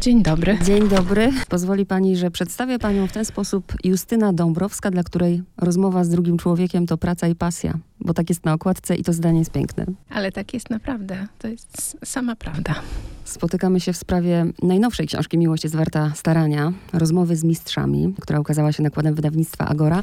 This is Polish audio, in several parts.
Dzień dobry. Dzień dobry. Pozwoli pani, że przedstawię panią w ten sposób Justyna Dąbrowska, dla której rozmowa z drugim człowiekiem to praca i pasja, bo tak jest na okładce i to zdanie jest piękne. Ale tak jest naprawdę. To jest sama prawda. Spotykamy się w sprawie najnowszej książki Miłość jest warta starania, rozmowy z mistrzami, która ukazała się nakładem wydawnictwa Agora.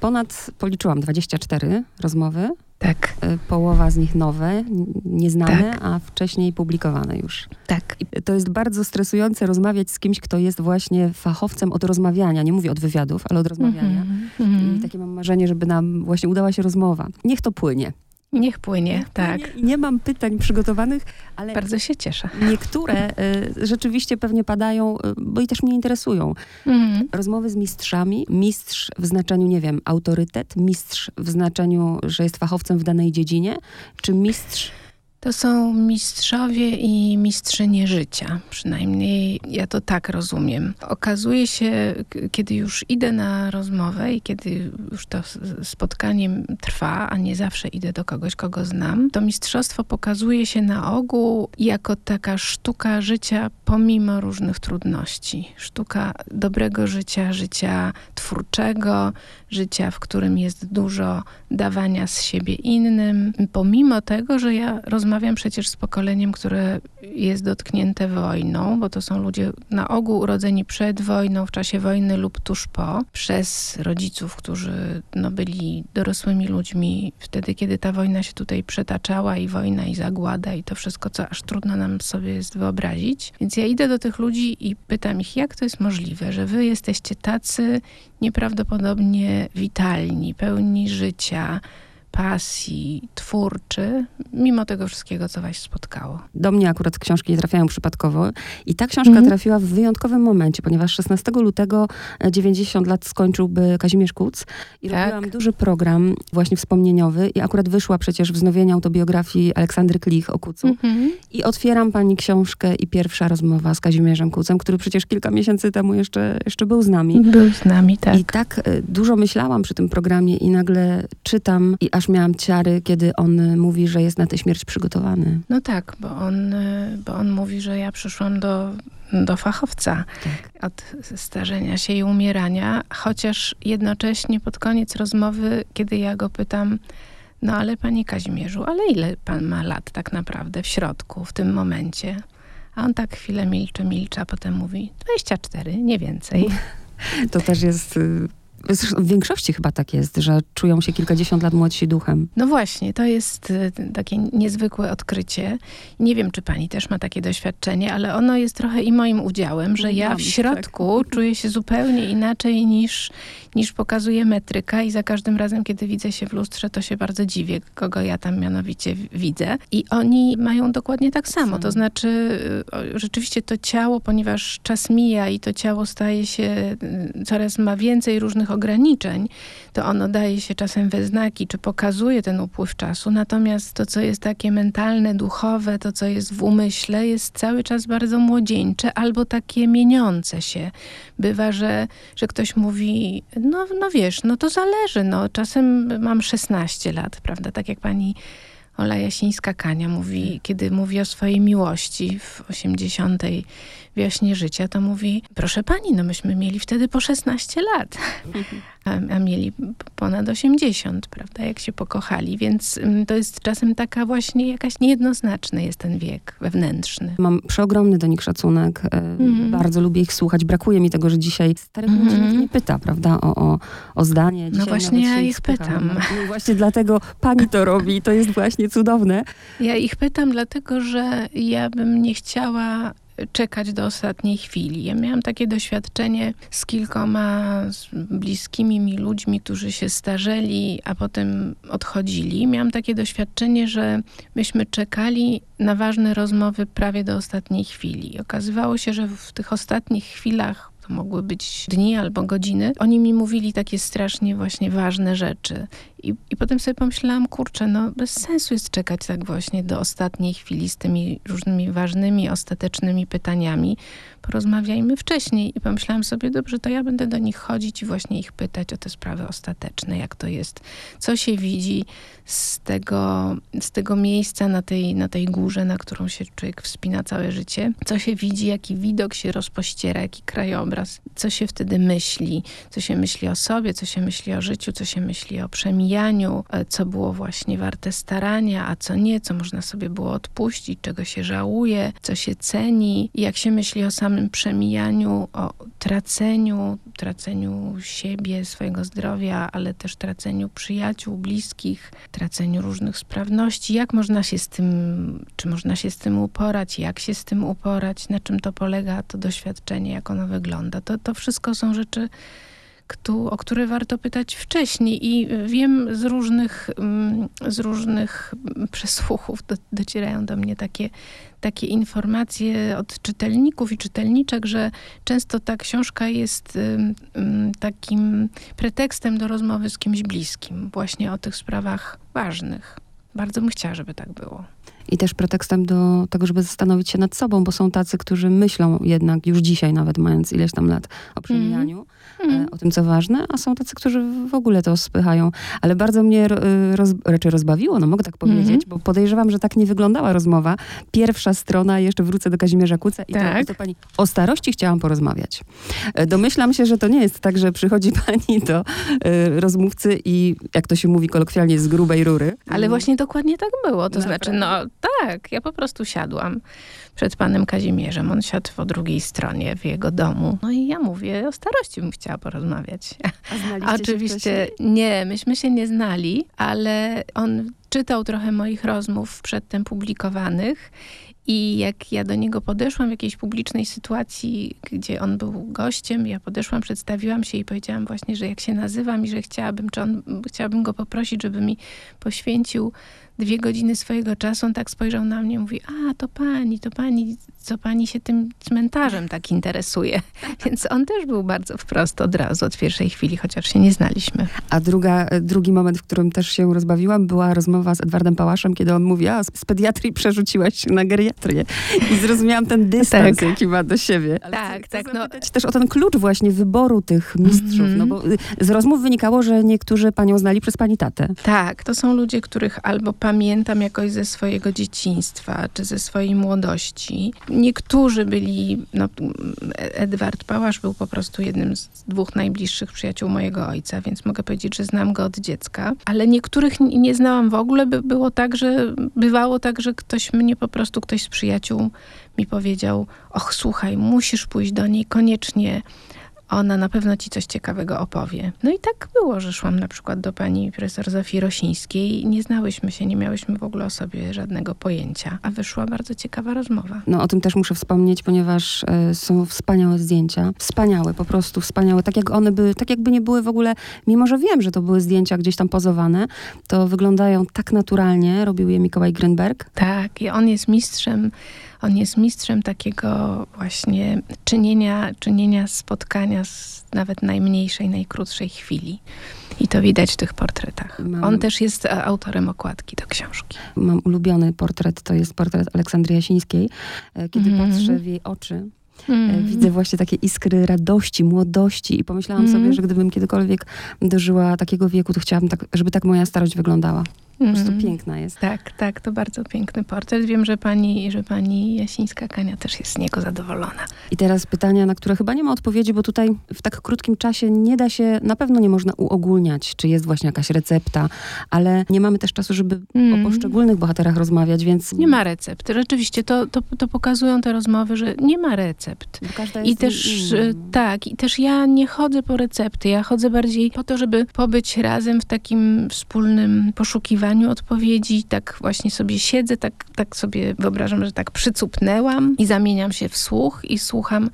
Ponad, policzyłam, 24 rozmowy. Tak. Y, Połowa z nich nowe, nieznane, Tak. a wcześniej publikowane już. Tak. I to jest bardzo stresujące rozmawiać z kimś, kto jest właśnie fachowcem od rozmawiania. Nie mówię od wywiadów, ale od rozmawiania. Mhm. Mhm. I takie mam marzenie, żeby nam właśnie udała się rozmowa. Niech to płynie. Niech płynie, tak. Płynie nie mam pytań przygotowanych, ale Bardzo się cieszę. niektóre y, rzeczywiście pewnie padają, y, bo i też mnie interesują. Mhm. Rozmowy z mistrzami. Mistrz w znaczeniu, nie wiem, autorytet. Mistrz w znaczeniu, że jest fachowcem w danej dziedzinie. Czy mistrz... To są mistrzowie i mistrzynie życia. Przynajmniej ja to tak rozumiem. Okazuje się, kiedy już idę na rozmowę i kiedy już to spotkanie trwa, a nie zawsze idę do kogoś, kogo znam, to mistrzostwo pokazuje się na ogół jako taka sztuka życia pomimo różnych trudności. Sztuka dobrego życia, życia twórczego, życia, w którym jest dużo dawania z siebie innym, pomimo tego, że ja rozmawiam przecież z pokoleniem, które jest dotknięte wojną, bo to są ludzie na ogół urodzeni przed wojną, w czasie wojny lub tuż po, przez rodziców, którzy no, byli dorosłymi ludźmi wtedy, kiedy ta wojna się tutaj przetaczała i wojna i zagłada i to wszystko, co aż trudno nam sobie jest wyobrazić. Więc ja idę do tych ludzi i pytam ich, jak to jest możliwe, że wy jesteście tacy nieprawdopodobnie witalni, pełni życia, pasji, twórczy, mimo tego wszystkiego, co was spotkało. Do mnie akurat książki nie trafiają przypadkowo. I ta książka Mhm. trafiła w wyjątkowym momencie, ponieważ 16 lutego e, 90 lat skończyłby Kazimierz Kuc. I Tak. robiłam duży program właśnie wspomnieniowy i akurat wyszła przecież wznowienie autobiografii Aleksandry Klich o Kucu. Mhm. I otwieram pani książkę i pierwsza rozmowa z Kazimierzem Kucem, który przecież kilka miesięcy temu jeszcze, jeszcze był z nami. Był z nami, tak. I tak e, dużo myślałam przy tym programie i nagle czytam i aż miałam ciary, kiedy on e, mówi, że jest na tę śmierć przygotowany. No tak, bo on, y, bo on mówi, że ja przyszłam do, do fachowca Tak. od starzenia się i umierania, chociaż jednocześnie pod koniec rozmowy, kiedy ja go pytam, no ale panie Kazimierzu, ale ile pan ma lat tak naprawdę w środku, w tym momencie? A on tak chwilę milczy, milczy, a potem mówi 24, nie więcej. To też jest. W większości chyba tak jest, że czują się kilkadziesiąt lat młodsi duchem. No właśnie, to jest y, takie niezwykłe odkrycie. Nie wiem, czy pani też ma takie doświadczenie, ale ono jest trochę i moim udziałem, że ja w środku czuję się zupełnie inaczej niż, niż pokazuje metryka i za każdym razem, kiedy widzę się w lustrze, to się bardzo dziwię, kogo ja tam mianowicie widzę. I oni mają dokładnie tak samo. To znaczy, rzeczywiście to ciało, ponieważ czas mija i to ciało staje się, y, coraz ma więcej różnych ograniczeń, to ono daje się czasem we znaki, czy pokazuje ten upływ czasu. Natomiast to, co jest takie mentalne, duchowe, to, co jest w umyśle, jest cały czas bardzo młodzieńcze albo takie mieniące się. Bywa, że, że ktoś mówi, no, no wiesz, no to zależy. No, czasem mam 16 lat, prawda? Tak jak pani Ola Jasińska-Kania mówi, kiedy mówi o swojej miłości w 80. wiośnie życia, to mówi, proszę pani, no myśmy mieli wtedy po 16 lat, a, a mieli ponad 80, prawda, jak się pokochali, więc mm, to jest czasem taka właśnie jakaś niejednoznaczny jest ten wiek wewnętrzny. Mam przeogromny do nich szacunek. Mhm. Bardzo lubię ich słuchać. Brakuje mi tego, że dzisiaj starych ludzi Mhm. nikt nie pyta, prawda, o, o, o zdanie. Dzisiaj właśnie nawet ja ich spycham. pytam. No właśnie dlatego pani to robi to jest właśnie cudowne. Ja ich pytam dlatego, że ja bym nie chciała czekać do ostatniej chwili. Ja miałam takie doświadczenie z kilkoma z bliskimi mi ludźmi, którzy się starzeli, a potem odchodzili. Miałam takie doświadczenie, że myśmy czekali na ważne rozmowy prawie do ostatniej chwili. Okazywało się, że w tych ostatnich chwilach to mogły być dni albo godziny. Oni mi mówili takie strasznie właśnie ważne rzeczy. I, I potem sobie pomyślałam, kurczę, no bez sensu jest czekać tak właśnie do ostatniej chwili z tymi różnymi ważnymi, ostatecznymi pytaniami. Porozmawiajmy wcześniej. I pomyślałam sobie, dobrze, to ja będę do nich chodzić i właśnie ich pytać o te sprawy ostateczne, jak to jest, co się widzi z tego, z tego miejsca na tej, na tej górze, na którą się człowiek wspina całe życie, co się widzi, jaki widok się rozpościera, jaki krajobraz, co się wtedy myśli, co się myśli o sobie, co się myśli o życiu, co się myśli o przemijaniu, e, co było właśnie warte starania, a co nie, co można sobie było odpuścić, czego się żałuje, co się ceni, jak się myśli o samym przemijaniu, o traceniu, traceniu siebie, swojego zdrowia, ale też traceniu przyjaciół, bliskich, traceniu różnych sprawności. Jak można się z tym, czy można się z tym uporać, jak się z tym uporać, na czym to polega, to doświadczenie, jak ono wygląda. To, to wszystko są rzeczy, o które warto pytać wcześniej. I wiem z różnych, mm, z różnych przesłuchów, do, docierają do mnie takie, takie informacje od czytelników i czytelniczek, że często ta książka jest takim pretekstem do rozmowy z kimś bliskim, właśnie o tych sprawach ważnych. Bardzo bym chciała, żeby tak było i też pretekstem do tego, żeby zastanowić się nad sobą, bo są tacy, którzy myślą jednak już dzisiaj, nawet mając ileś tam lat o przemijaniu, mm. o tym, co ważne, a są tacy, którzy w ogóle to spychają. Ale bardzo mnie e, roz, raczej rozbawiło, no mogę tak powiedzieć, mm. bo podejrzewam, że tak nie wyglądała rozmowa. Pierwsza strona, jeszcze wrócę do Kazimierza Kuca i tak. to, to pani o starości chciałam porozmawiać. E, domyślam się, że to nie jest tak, że przychodzi pani do y, rozmówcy i jak to się mówi kolokwialnie, z grubej rury. Ale właśnie dokładnie tak było. To Naprawdę? znaczy, no tak, ja po prostu siadłam przed panem Kazimierzem. On siadł po drugiej stronie w jego domu. No i ja mówię, o starości bym chciała porozmawiać. A, oczywiście nie, myśmy się nie znali, ale on czytał trochę moich rozmów przedtem publikowanych i jak ja do niego podeszłam w jakiejś publicznej sytuacji, gdzie on był gościem, ja podeszłam, przedstawiłam się i powiedziałam właśnie, że jak się nazywam i że chciałabym, czy on, chciałabym go poprosić, żeby mi poświęcił dwie godziny swojego czasu, on tak spojrzał na mnie i mówi, a to pani, to pani, co pani się tym cmentarzem tak interesuje. Więc on też był bardzo wprost od razu, od pierwszej chwili, chociaż się nie znaliśmy. A druga, drugi moment, w którym też się rozbawiłam, była rozmowa z Edwardem Pałaszem, kiedy on mówi, a z pediatrii przerzuciłaś się na geriatrię. I zrozumiałam ten dystans, tak. jaki ma do siebie. Ale tak, tak. no. też o ten klucz właśnie wyboru tych mistrzów, mm -hmm. no bo z rozmów wynikało, że niektórzy panią znali przez pani tatę. Tak, to są ludzie, których albo pamiętam jakoś ze swojego dzieciństwa, czy ze swojej młodości. Niektórzy byli, no, Edward Pałasz był po prostu jednym z dwóch najbliższych przyjaciół mojego ojca, więc mogę powiedzieć, że znam go od dziecka, ale niektórych nie znałam w ogóle. By było tak, że bywało tak, że ktoś mnie po prostu, ktoś z przyjaciół mi powiedział, och słuchaj, musisz pójść do niej koniecznie, ona na pewno ci coś ciekawego opowie. No i tak było, że szłam na przykład do pani profesor Zofii Rosińskiej. Nie znałyśmy się, nie miałyśmy w ogóle o sobie żadnego pojęcia, a wyszła bardzo ciekawa rozmowa. No o tym też muszę wspomnieć, ponieważ y, są wspaniałe zdjęcia. Wspaniałe, po prostu wspaniałe. Tak jak one by, tak jakby nie były w ogóle, mimo że wiem, że to były zdjęcia gdzieś tam pozowane, to wyglądają tak naturalnie. Robił je Mikołaj Grenberg. Tak, i on jest mistrzem on jest mistrzem takiego właśnie czynienia, czynienia spotkania z nawet najmniejszej, najkrótszej chwili. I to widać w tych portretach. Mam, On też jest e, autorem okładki do książki. Mam ulubiony portret, to jest portret Aleksandry Jasińskiej. E, kiedy mm. patrzę w jej oczy, Mm. Widzę właśnie takie iskry radości, młodości i pomyślałam mm. sobie, że gdybym kiedykolwiek dożyła takiego wieku, to chciałabym, tak, żeby tak moja starość wyglądała. Po prostu mm. piękna jest. Tak, tak, to bardzo piękny portret. Wiem, że pani, że pani Jasińska-Kania też jest z niego zadowolona. I teraz pytania, na które chyba nie ma odpowiedzi, bo tutaj w tak krótkim czasie nie da się, na pewno nie można uogólniać, czy jest właśnie jakaś recepta, ale nie mamy też czasu, żeby mm. o poszczególnych bohaterach rozmawiać, więc... Nie ma recept. Rzeczywiście to, to, to pokazują te rozmowy, że nie ma recept. I też, inna. tak, i też ja nie chodzę po recepty, ja chodzę bardziej po to, żeby pobyć razem w takim wspólnym poszukiwaniu poszukiwaniu odpowiedzi, tak właśnie sobie siedzę, tak, tak sobie wyobrażam, że tak przycupnęłam i zamieniam się w słuch i słucham,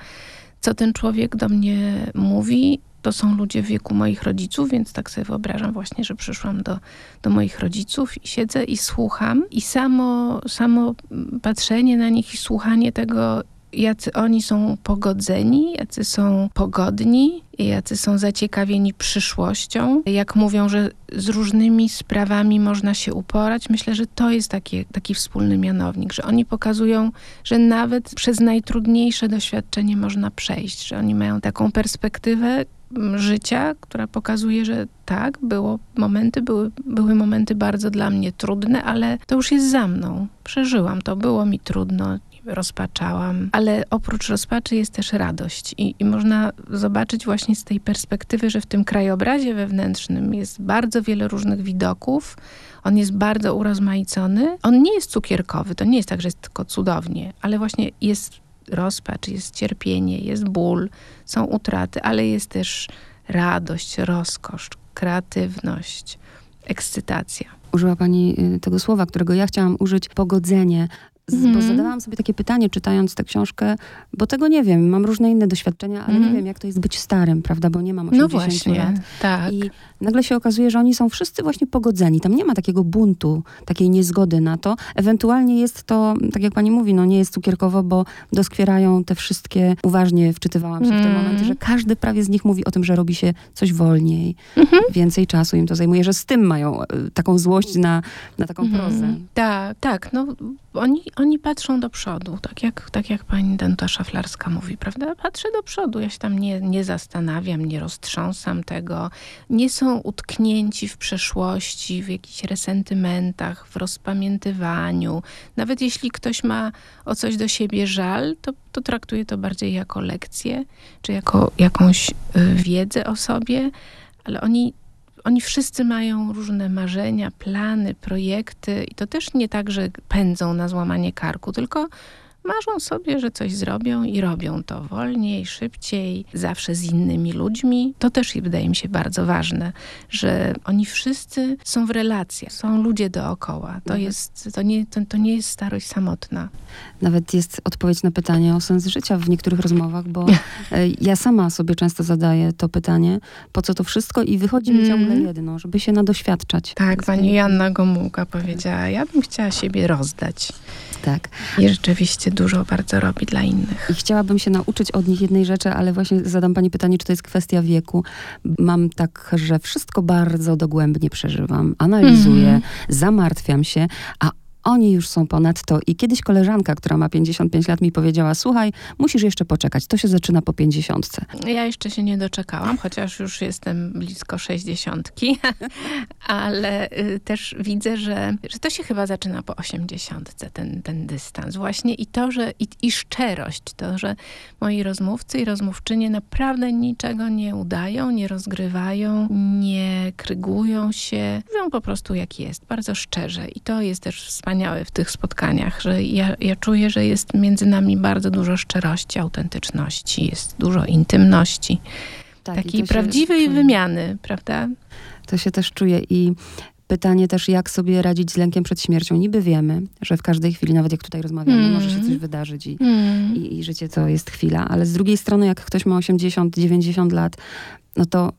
co ten człowiek do mnie mówi. To są ludzie w wieku moich rodziców, więc tak sobie wyobrażam właśnie, że przyszłam do, do moich rodziców i siedzę i słucham. I samo, samo patrzenie na nich i słuchanie tego jacy oni są pogodzeni, jacy są pogodni, jacy są zaciekawieni przyszłością. Jak mówią, że z różnymi sprawami można się uporać, myślę, że to jest taki, taki wspólny mianownik, że oni pokazują, że nawet przez najtrudniejsze doświadczenie można przejść, że oni mają taką perspektywę, życia, która pokazuje, że tak, było momenty, były, były momenty bardzo dla mnie trudne, ale to już jest za mną. Przeżyłam to, było mi trudno, rozpaczałam, ale oprócz rozpaczy jest też radość I, i można zobaczyć właśnie z tej perspektywy, że w tym krajobrazie wewnętrznym jest bardzo wiele różnych widoków, on jest bardzo urozmaicony. On nie jest cukierkowy, to nie jest tak, że jest tylko cudownie, ale właśnie jest rozpacz, jest cierpienie, jest ból, są utraty, ale jest też radość, rozkosz, kreatywność, ekscytacja. Użyła Pani y, tego słowa, którego ja chciałam użyć, pogodzenie. Mm. Bo mhm. zadawałam sobie takie pytanie, czytając tę książkę, bo tego nie wiem. Mam różne inne doświadczenia, ale mm. nie mhm. wiem, jak to jest być starym, prawda? Bo nie mam 80 no właśnie, lat. Tak. I nagle się okazuje, że oni są wszyscy właśnie pogodzeni. Tam nie ma takiego buntu, takiej niezgody na to. Ewentualnie jest to, tak jak pani mówi, no nie jest cukierkowo, bo doskwierają te wszystkie, uważnie wczytywałam się mm. w te mhm. momenty, że każdy prawie z nich mówi o tym, że robi się coś wolniej, więcej czasu im to zajmuje, że z tym mają e, taką złość na, na taką prozę. Tak, tak. No oni, oni patrzą do przodu, tak jak, tak jak pani Danuta Szaflarska mówi, prawda? Patrzę do przodu, ja się tam nie, nie zastanawiam, nie roztrząsam tego. Nie są utknięci w przeszłości, w jakichś resentymentach, w rozpamiętywaniu. Nawet jeśli ktoś ma o coś do siebie żal, to, to traktuje to bardziej jako lekcję, czy jako jakąś y, wiedzę o sobie, ale oni oni wszyscy mają różne marzenia, plany, projekty i to też nie tak, że pędzą na złamanie karku, tylko marzą sobie, że coś zrobią i robią to wolniej, szybciej, zawsze z innymi ludźmi. To też wydaje mi się bardzo ważne, że oni wszyscy są w relacjach, są ludzie dookoła. To, mhm. jest, to, nie, to, to nie jest starość samotna. Nawet jest odpowiedź na pytanie o sens życia w niektórych rozmowach, bo e, ja sama sobie często zadaję to pytanie, po co to wszystko i wychodzi mi ciągle jedno, żeby się nadoświadczać. Tak, pani Janna Gomułka powiedziała, ja bym chciała siebie rozdać. Tak. I rzeczywiście dużo bardzo robi dla innych. I chciałabym się nauczyć od nich jednej rzeczy, ale właśnie zadam pani pytanie, czy to jest kwestia wieku. Mam tak, że wszystko bardzo dogłębnie przeżywam, analizuję, mm. zamartwiam się, a oni już są ponad to. I kiedyś koleżanka, która ma 55 lat, mi powiedziała: Słuchaj, musisz jeszcze poczekać. To się zaczyna po 50. Ja jeszcze się nie doczekałam, chociaż już jestem blisko 60, ale y, też widzę, że, że to się chyba zaczyna po 80, ten, ten dystans. Właśnie i to, że i, i szczerość, to, że moi rozmówcy i rozmówczynie naprawdę niczego nie udają, nie rozgrywają, nie krygują się, mówią po prostu jak jest, bardzo szczerze. I to jest też wspaniałe w tych spotkaniach, że ja, ja czuję, że jest między nami bardzo dużo szczerości, autentyczności, jest dużo intymności. Tak, takiej prawdziwej wymiany, prawda? To się też czuje i pytanie też, jak sobie radzić z lękiem przed śmiercią. Niby wiemy, że w każdej chwili, nawet jak tutaj rozmawiamy, mm. może się coś wydarzyć i, mm. i, i życie to jest chwila, ale z drugiej strony, jak ktoś ma 80-90 lat, no to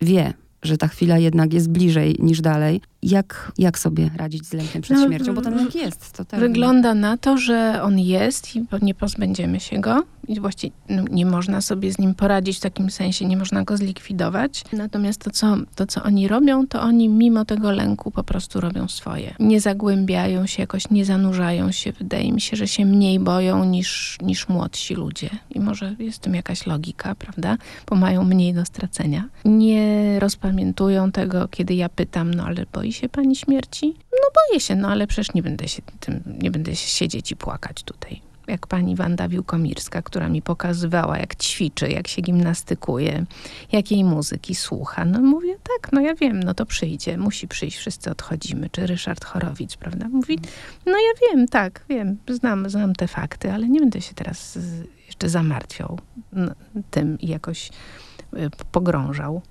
wie, że ta chwila jednak jest bliżej niż dalej. Jak, jak sobie radzić z lękiem przed no, śmiercią? Bo ten lęk jest. To tak. Wygląda na to, że on jest i nie pozbędziemy się go. I właściwie no, nie można sobie z nim poradzić w takim sensie, nie można go zlikwidować. Natomiast to co, to, co oni robią, to oni mimo tego lęku po prostu robią swoje. Nie zagłębiają się jakoś, nie zanurzają się. Wydaje mi się, że się mniej boją niż, niż młodsi ludzie. I może jest w tym jakaś logika, prawda? Bo mają mniej do stracenia. Nie rozpamiętują tego, kiedy ja pytam, no ale boi się pani śmierci? No boję się, no ale przecież nie będę się tym, nie będę siedzieć i płakać tutaj jak pani Wanda Wiłkomirska, która mi pokazywała, jak ćwiczy, jak się gimnastykuje, jakiej muzyki słucha. No mówię, tak, no ja wiem, no to przyjdzie, musi przyjść, wszyscy odchodzimy. Czy Ryszard Chorowicz, prawda? Mówi, no ja wiem, tak, wiem, znam, znam te fakty, ale nie będę się teraz jeszcze zamartwiał tym i jakoś y, pogrążał.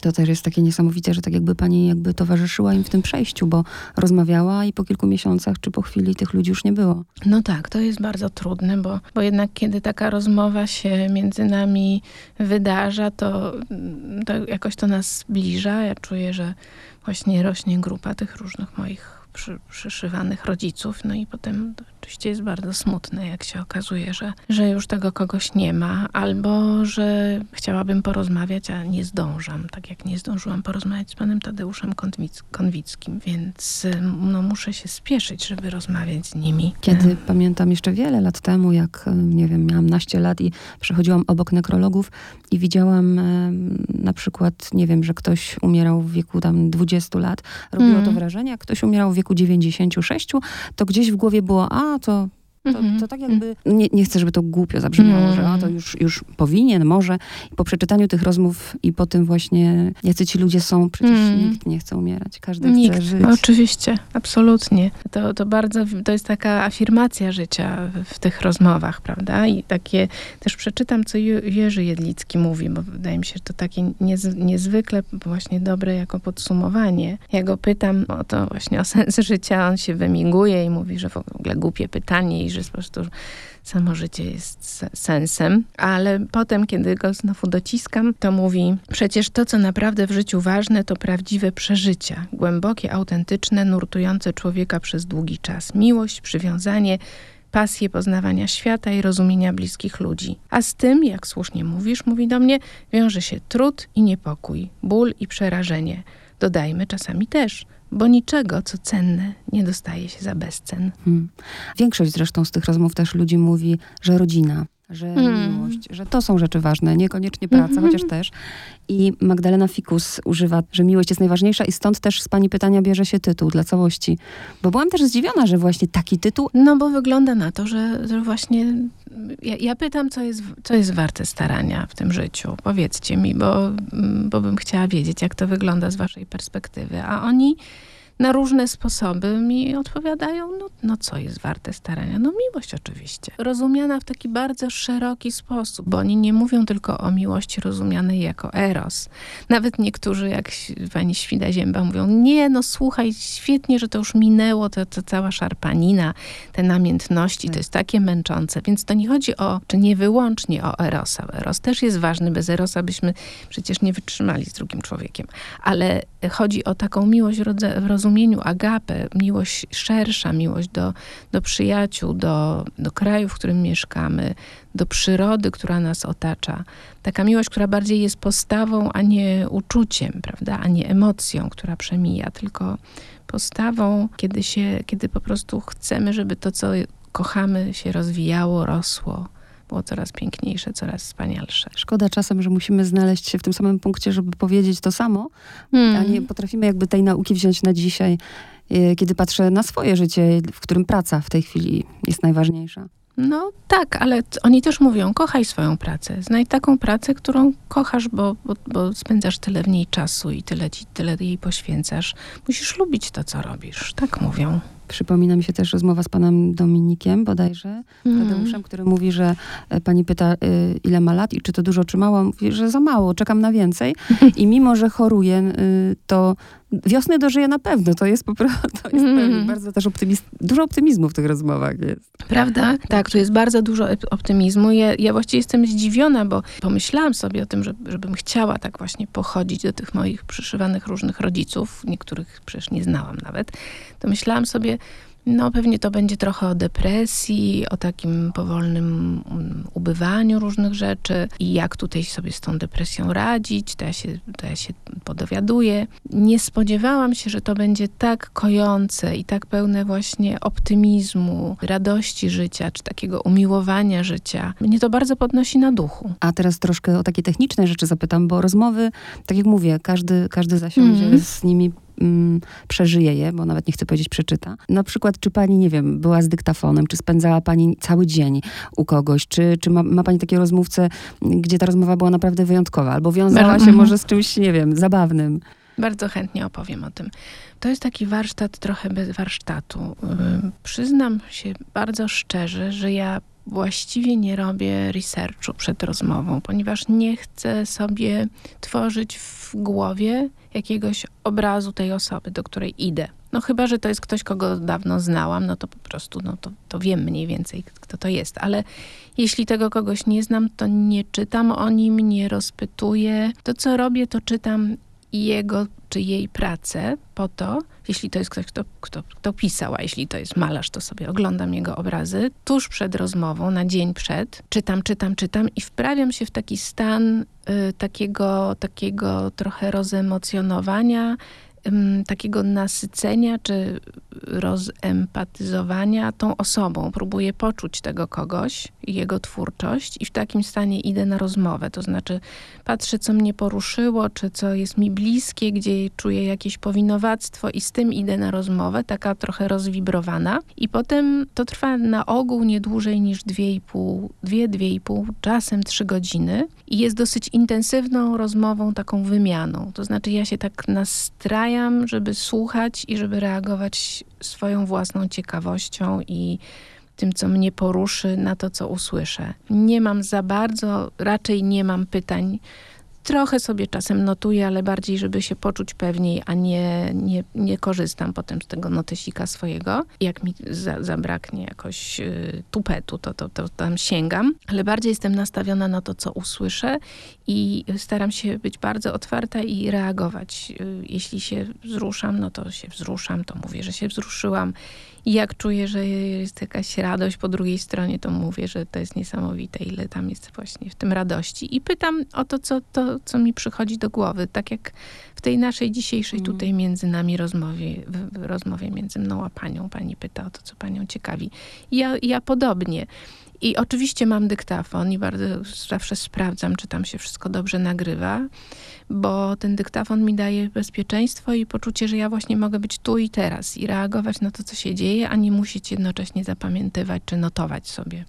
To też jest takie niesamowite, że tak jakby pani jakby towarzyszyła im w tym przejściu, bo rozmawiała i po kilku miesiącach czy po chwili tych ludzi już nie było. No tak, to jest bardzo trudne, bo, bo jednak kiedy taka rozmowa się między nami wydarza, to, to jakoś to nas zbliża. Ja czuję, że właśnie rośnie grupa tych różnych moich przy, przyszywanych rodziców, no i potem oczywiście jest bardzo smutne, jak się okazuje, że, że już tego kogoś nie ma, albo że chciałabym porozmawiać, a nie zdążam, tak jak nie zdążyłam porozmawiać z panem Tadeuszem Konwic Konwickim, więc no, muszę się spieszyć, żeby rozmawiać z nimi. Kiedy pamiętam jeszcze wiele lat temu, jak nie wiem, miałam naście lat i przechodziłam obok nekrologów i widziałam na przykład, nie wiem, że ktoś umierał w wieku tam 20 lat, robiło mm. to wrażenie, jak ktoś umierał w wieku 96, to gdzieś w głowie było, a to to, mhm. to, tak jakby, nie, nie chcę, żeby to głupio zabrzmiało, że o, to już, już powinien, może. I po przeczytaniu tych rozmów i po tym właśnie, jacy ci ludzie są, przecież nikt nie chce umierać, każdy nikt. chce żyć. Oczywiście, absolutnie. To, to bardzo, to jest taka afirmacja życia w, tych rozmowach, prawda? I takie, też przeczytam, co Jerzy Jedlicki mówi, bo wydaje mi się, że to takie niez, niezwykle właśnie dobre jako podsumowanie. Ja go pytam o to właśnie o sens życia, on się wymiguje i mówi, że w ogóle głupie pytanie że po prostu samo życie jest sensem. Ale potem, kiedy go znowu dociskam, to mówi: Przecież to, co naprawdę w życiu ważne, to prawdziwe przeżycia, głębokie, autentyczne, nurtujące człowieka przez długi czas. Miłość, przywiązanie, pasję poznawania świata i rozumienia bliskich ludzi. A z tym, jak słusznie mówisz, mówi do mnie, wiąże się trud i niepokój, ból i przerażenie. Dodajmy czasami też bo niczego, co cenne, nie dostaje się za bezcen. Hmm. Większość zresztą z tych rozmów też ludzi mówi, że rodzina, że hmm. miłość, że to są rzeczy ważne, niekoniecznie praca, mm -hmm. chociaż też. I Magdalena Fikus używa, że miłość jest najważniejsza i stąd też z pani pytania bierze się tytuł dla całości. Bo byłam też zdziwiona, że właśnie taki tytuł... No bo wygląda na to, że, że właśnie ja, ja, pytam, co jest, co jest warte starania w tym życiu. Powiedzcie mi, bo, bo bym chciała wiedzieć, jak to wygląda z waszej perspektywy. A oni na różne sposoby mi odpowiadają, no, no co jest warte starania? No miłość oczywiście. Rozumiana w taki bardzo szeroki sposób, bo oni nie mówią tylko o miłości rozumianej jako eros. Nawet niektórzy, jak pani Świda Zięba, mówią, nie, no słuchaj, świetnie, że to już minęło, to, to cała szarpanina, te namiętności, to tak. jest takie męczące. Więc to nie chodzi o, czy nie wyłącznie o erosa. Eros też jest ważny, bez erosa byśmy przecież nie wytrzymali z drugim człowiekiem. Ale chodzi o taką miłość w rozumieniu agapę, miłość szersza, miłość do, do przyjaciół, do, do kraju, w którym mieszkamy, do przyrody, która nas otacza. Taka miłość, która bardziej jest postawą, a nie uczuciem, prawda, a nie emocją, która przemija, tylko postawą, kiedy, się, kiedy po prostu chcemy, żeby to, co kochamy, się rozwijało, rosło było coraz piękniejsze, coraz wspanialsze. Szkoda czasem, że musimy znaleźć się w tym samym punkcie, żeby powiedzieć to samo, hmm. a nie potrafimy jakby tej nauki wziąć na dzisiaj, e, kiedy patrzę na swoje życie, w którym praca w tej chwili jest najważniejsza. No tak, ale oni też mówią, kochaj swoją pracę. Znajdź taką pracę, którą kochasz, bo, bo, bo spędzasz tyle w niej czasu i tyle, ci, tyle jej poświęcasz. Musisz lubić to, co robisz. Tak mówią. Przypomina mi się też rozmowa z panem Dominikiem bodajże, mm. Tadeuszem, który mówi, że e, pani pyta, y, ile ma lat i czy to dużo, czy mało. Mówi, że za mało, czekam na więcej. I mimo, że choruje, to wiosny dożyje na pewno. To jest po prostu, to jest mm. bardzo też optymizm, dużo optymizmu w tych rozmowach jest. Prawda? Tak, tu jest bardzo dużo optymizmu. Ja, ja właściwie jestem zdziwiona, bo pomyślałam sobie o tym, że, żebym chciała tak właśnie pochodzić do tych moich przyszywanych różnych rodziców, niektórych przecież nie znałam nawet, to myślałam sobie, no, pewnie to będzie trochę o depresji, o takim powolnym mm, ubywaniu różnych rzeczy i jak tutaj sobie z tą depresją radzić, to ja się, to ja się podowiaduję. Nie spodziewałam się, że to będzie tak kojące i tak pełne właśnie optymizmu, radości życia, czy takiego umiłowania życia. Mnie to bardzo podnosi na duchu. A teraz troszkę o takie techniczne rzeczy zapytam, bo rozmowy, tak jak mówię, każdy, każdy zasiądzie mm. z nimi mm, przeżyje je, bo nawet nie chcę powiedzieć przeczyta. Na przykład, czy pani, nie wiem, była z dyktafonem, czy spędzała pani cały dzień u kogoś, czy, czy ma, ma pani takie rozmówce, gdzie ta rozmowa była naprawdę wyjątkowa, albo wiązała się może z czymś, nie wiem, zabawnym. Bardzo chętnie opowiem o tym. To jest taki warsztat trochę bez warsztatu. Yy, przyznam się bardzo szczerze, że ja właściwie nie robię researchu przed rozmową, ponieważ nie chcę sobie tworzyć w głowie jakiegoś obrazu tej osoby, do której idę. No chyba, że to jest ktoś, kogo dawno znałam, no to po prostu, no to, to wiem mniej więcej, kto to jest. Ale jeśli tego kogoś nie znam, to nie czytam o nim, nie rozpytuję. To, co robię, to czytam jego czy jej pracę po to, jeśli to jest ktoś, kto, kto, kto pisał, a jeśli to jest malarz, to sobie oglądam jego obrazy, tuż przed rozmową, na dzień przed, czytam, czytam, czytam i wprawiam się w taki stan y, takiego, takiego trochę rozemocjonowania, takiego nasycenia czy rozempatyzowania tą osobą. Próbuję poczuć tego kogoś i jego twórczość i w takim stanie idę na rozmowę. To znaczy patrzę, co mnie poruszyło, czy co jest mi bliskie, gdzie czuję jakieś powinowactwo i z tym idę na rozmowę, taka trochę rozwibrowana. I potem to trwa na ogół nie dłużej niż 2,5, 2-2,5, czasem 3 godziny i jest dosyć intensywną rozmową, taką wymianą. To znaczy ja się tak nastrajam, żeby słuchać i żeby reagować swoją własną ciekawością i tym, co mnie poruszy, na to, co usłyszę. Nie mam za bardzo, raczej nie mam pytań Trochę sobie czasem notuję, ale bardziej, żeby się poczuć pewniej, a nie, nie, nie korzystam potem z tego notesika swojego. Jak mi za, zabraknie jakoś y, tupetu, to, to, to tam sięgam, ale bardziej jestem nastawiona na to, co usłyszę i staram się być bardzo otwarta i reagować. Y, jeśli się wzruszam, no to się wzruszam, to mówię, że się wzruszyłam. I jak czuję, że jest jakaś radość po drugiej stronie, to mówię, że to jest niesamowite, ile tam jest właśnie w tym radości. I pytam o to, co, to, co mi przychodzi do głowy. Tak jak w tej naszej dzisiejszej mm. tutaj między nami rozmowie, w rozmowie między mną a panią. Pani pyta o to, co panią ciekawi. Ja, ja podobnie. I oczywiście mam dyktafon i bardzo zawsze sprawdzam, czy tam się wszystko dobrze nagrywa, bo ten dyktafon mi daje bezpieczeństwo i poczucie, że ja właśnie mogę być tu i teraz i reagować na to, co się dzieje, a nie musieć jednocześnie zapamiętywać czy notować sobie.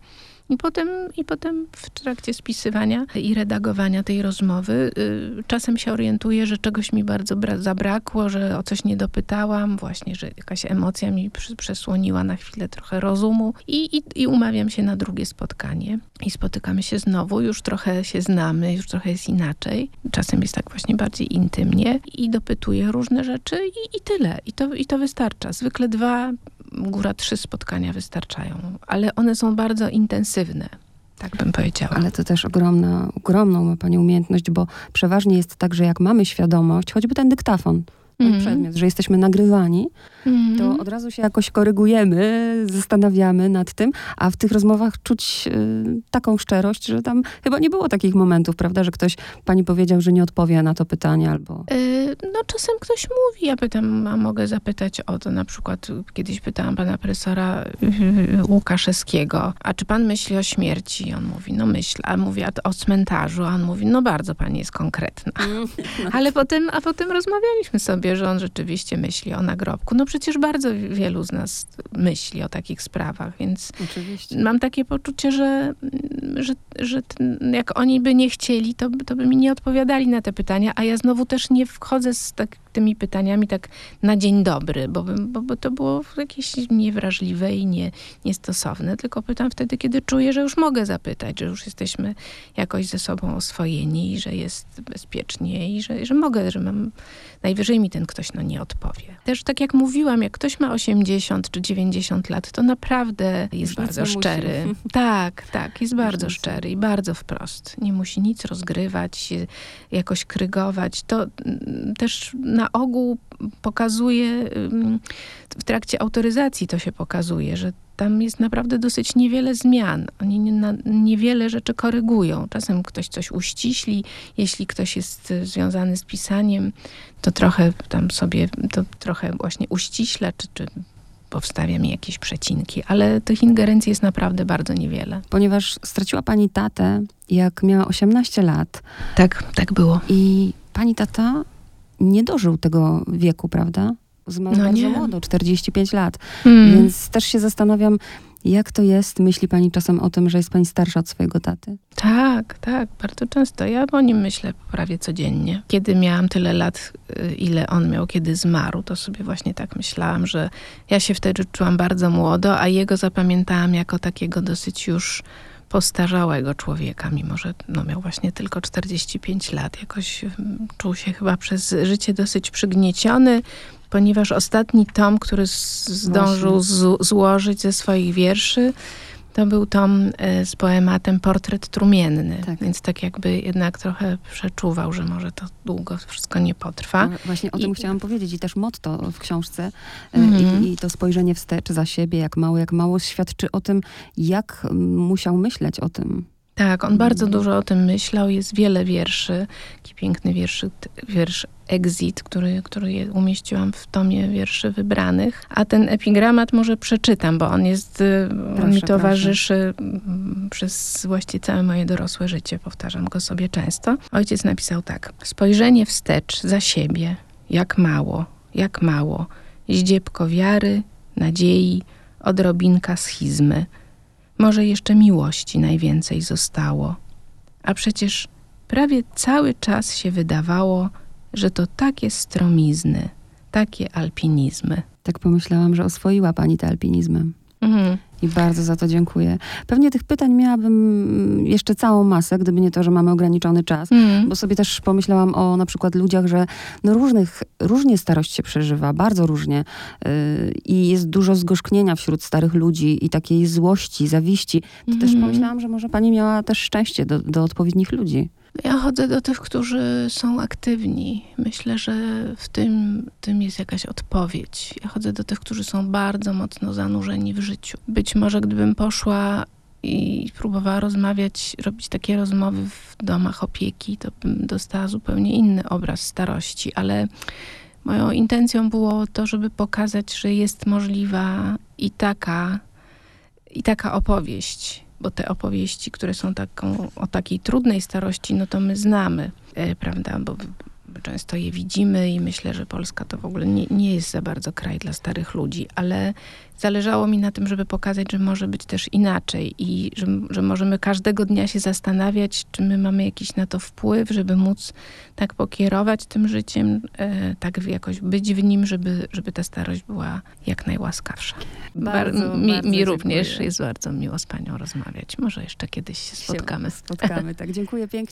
I potem, I potem w trakcie spisywania i redagowania tej rozmowy y, czasem się orientuję, że czegoś mi bardzo zabrakło, że o coś nie dopytałam, właśnie, że jakaś emocja mi przesłoniła na chwilę trochę rozumu i, i, i umawiam się na drugie spotkanie. I spotykamy się znowu, już trochę się znamy, już trochę jest inaczej. Czasem jest tak właśnie bardziej intymnie i dopytuję różne rzeczy i, i tyle. I to, I to wystarcza. Zwykle dwa, góra trzy spotkania wystarczają, ale one są bardzo intensywne. Tak bym powiedziała. Ale to też ogromna, ogromną ma Pani umiejętność, bo przeważnie jest tak, że jak mamy świadomość, choćby ten dyktafon, mm. przedmiot, że jesteśmy nagrywani, mm. to od razu się jakoś korygujemy, zastanawiamy nad tym, a w tych rozmowach czuć y, taką szczerość, że tam chyba nie było takich momentów, prawda, że ktoś pani powiedział, że nie odpowie na to pytanie albo... Yy, no czasem ktoś mówi, ja pytam, a mogę zapytać o to, na przykład kiedyś pytałam pana profesora yy, Łukaszewskiego, a czy pan myśli o śmierci? I on mówi, no myślę, a mówi a o cmentarzu, a on mówi, no bardzo pani jest konkretna. Mm. Ale potem, a potem rozmawialiśmy sobie, że on rzeczywiście myśli o nagrobku. No przecież bardzo wielu z nas myśli o takich sprawach, więc Oczywiście. mam takie poczucie, że, że, że ten, jak oni by nie chcieli, to, to by mi nie odpowiadali na te pytania, a ja znowu też nie wchodzę z tak, tymi pytaniami tak na dzień dobry, bo, bo, bo to było jakieś niewrażliwe i nie, niestosowne, tylko pytam wtedy, kiedy czuję, że już mogę zapytać, że już jesteśmy jakoś ze sobą oswojeni że jest bezpiecznie i że, że mogę, że mam, najwyżej mi ten ktoś no nie odpowie. Też tak jak mówiłam, jak ktoś ma 80 czy 90 lat, to naprawdę jest bardzo szczery. Musi. Tak, tak, jest bardzo szczery i bardzo wprost. Nie musi nic rozgrywać, jakoś krygować. To mm, też na ogół pokazuje, w trakcie autoryzacji to się pokazuje, że tam jest naprawdę dosyć niewiele zmian. Oni nie, na, niewiele rzeczy korygują. Czasem ktoś coś uściśli. Jeśli ktoś jest związany z pisaniem, to trochę tam sobie, to trochę właśnie uściśla, czy, czy powstawia mi jakieś przecinki, ale tych ingerencji jest naprawdę bardzo niewiele. Ponieważ straciła pani tatę, jak miała 18 lat. Tak, tak było. I pani tata nie dożył tego wieku, prawda? Zmarł no bardzo nie. młodo, 45 lat. Hmm. Więc też się zastanawiam, jak to jest? Myśli pani czasem o tym, że jest pani starsza od swojego taty? Tak, tak, bardzo często. Ja o nim myślę prawie codziennie. Kiedy miałam tyle lat, y, ile on miał, kiedy zmarł, to sobie właśnie tak myślałam, że ja się wtedy czułam bardzo młodo, a jego zapamiętałam jako takiego dosyć już postarzałego człowieka, mimo że no, miał właśnie tylko 45 lat. Jakoś mm, czuł się chyba przez życie dosyć przygnieciony, ponieważ ostatni tom, który zdążył złożyć ze swoich wierszy, To był tom e, z poematem Portret Trumienny, Tak. więc tak jakby jednak trochę przeczuwał, że może to długo wszystko nie potrwa. No, Właśnie o I- tym chciałam powiedzieć i też motto w książce e, Mhm. i, i to spojrzenie wstecz za siebie, jak mało, jak mało, świadczy o tym, jak mm, musiał myśleć o tym. Tak, on bardzo Mhm. dużo o tym myślał. Jest wiele wierszy. Taki piękny wierszy, wiersz Exit, który, który umieściłam w tomie wierszy wybranych. A ten epigramat może przeczytam, bo on jest, y, on Proszę, mi towarzyszy mm, przez właściwie całe moje dorosłe życie. Powtarzam go sobie często. Ojciec napisał tak. Spojrzenie wstecz za siebie. Jak mało, jak mało. Zdziebko wiary, nadziei, odrobinka schizmy. Może jeszcze miłości najwięcej zostało. A przecież prawie cały czas się wydawało, że to takie stromizny, takie alpinizmy. Tak pomyślałam, że oswoiła pani te alpinizmy. Mhm. I bardzo za to dziękuję. Pewnie tych pytań miałabym jeszcze całą masę, gdyby nie to, że mamy ograniczony czas. Mhm. Bo sobie też pomyślałam o na przykład ludziach, że no różnych, różnie starość się przeżywa, bardzo różnie. Yy, I jest dużo zgorzknienia wśród starych ludzi i takiej złości, zawiści. To też Mhm. pomyślałam, że może pani miała też szczęście do, do odpowiednich ludzi. Ja chodzę do tych, którzy są aktywni. Myślę, że w tym, tym jest jakaś odpowiedź. Ja chodzę do tych, którzy są bardzo mocno zanurzeni w życiu. Być może gdybym poszła i próbowała rozmawiać, robić takie rozmowy w domach opieki, to bym dostała zupełnie inny obraz starości, ale moją intencją było to, żeby pokazać, że jest możliwa i taka, i taka opowieść bo te opowieści, które są taką, o takiej trudnej starości, no to my znamy, e, prawda, bo często je widzimy i myślę, że Polska to w ogóle nie, nie jest za bardzo kraj dla starych ludzi, ale zależało mi na tym, żeby pokazać, że może być też inaczej i że, że możemy każdego dnia się zastanawiać, czy my mamy jakiś na to wpływ, żeby móc tak pokierować tym życiem, e, tak jakoś być w nim, żeby, żeby ta starość była jak najłaskawsza. Bardzo, Bar- mi, bardzo mi również jest bardzo miło z panią rozmawiać. Może jeszcze kiedyś się spotkamy. Się spotkamy, tak. Dziękuję pięknie.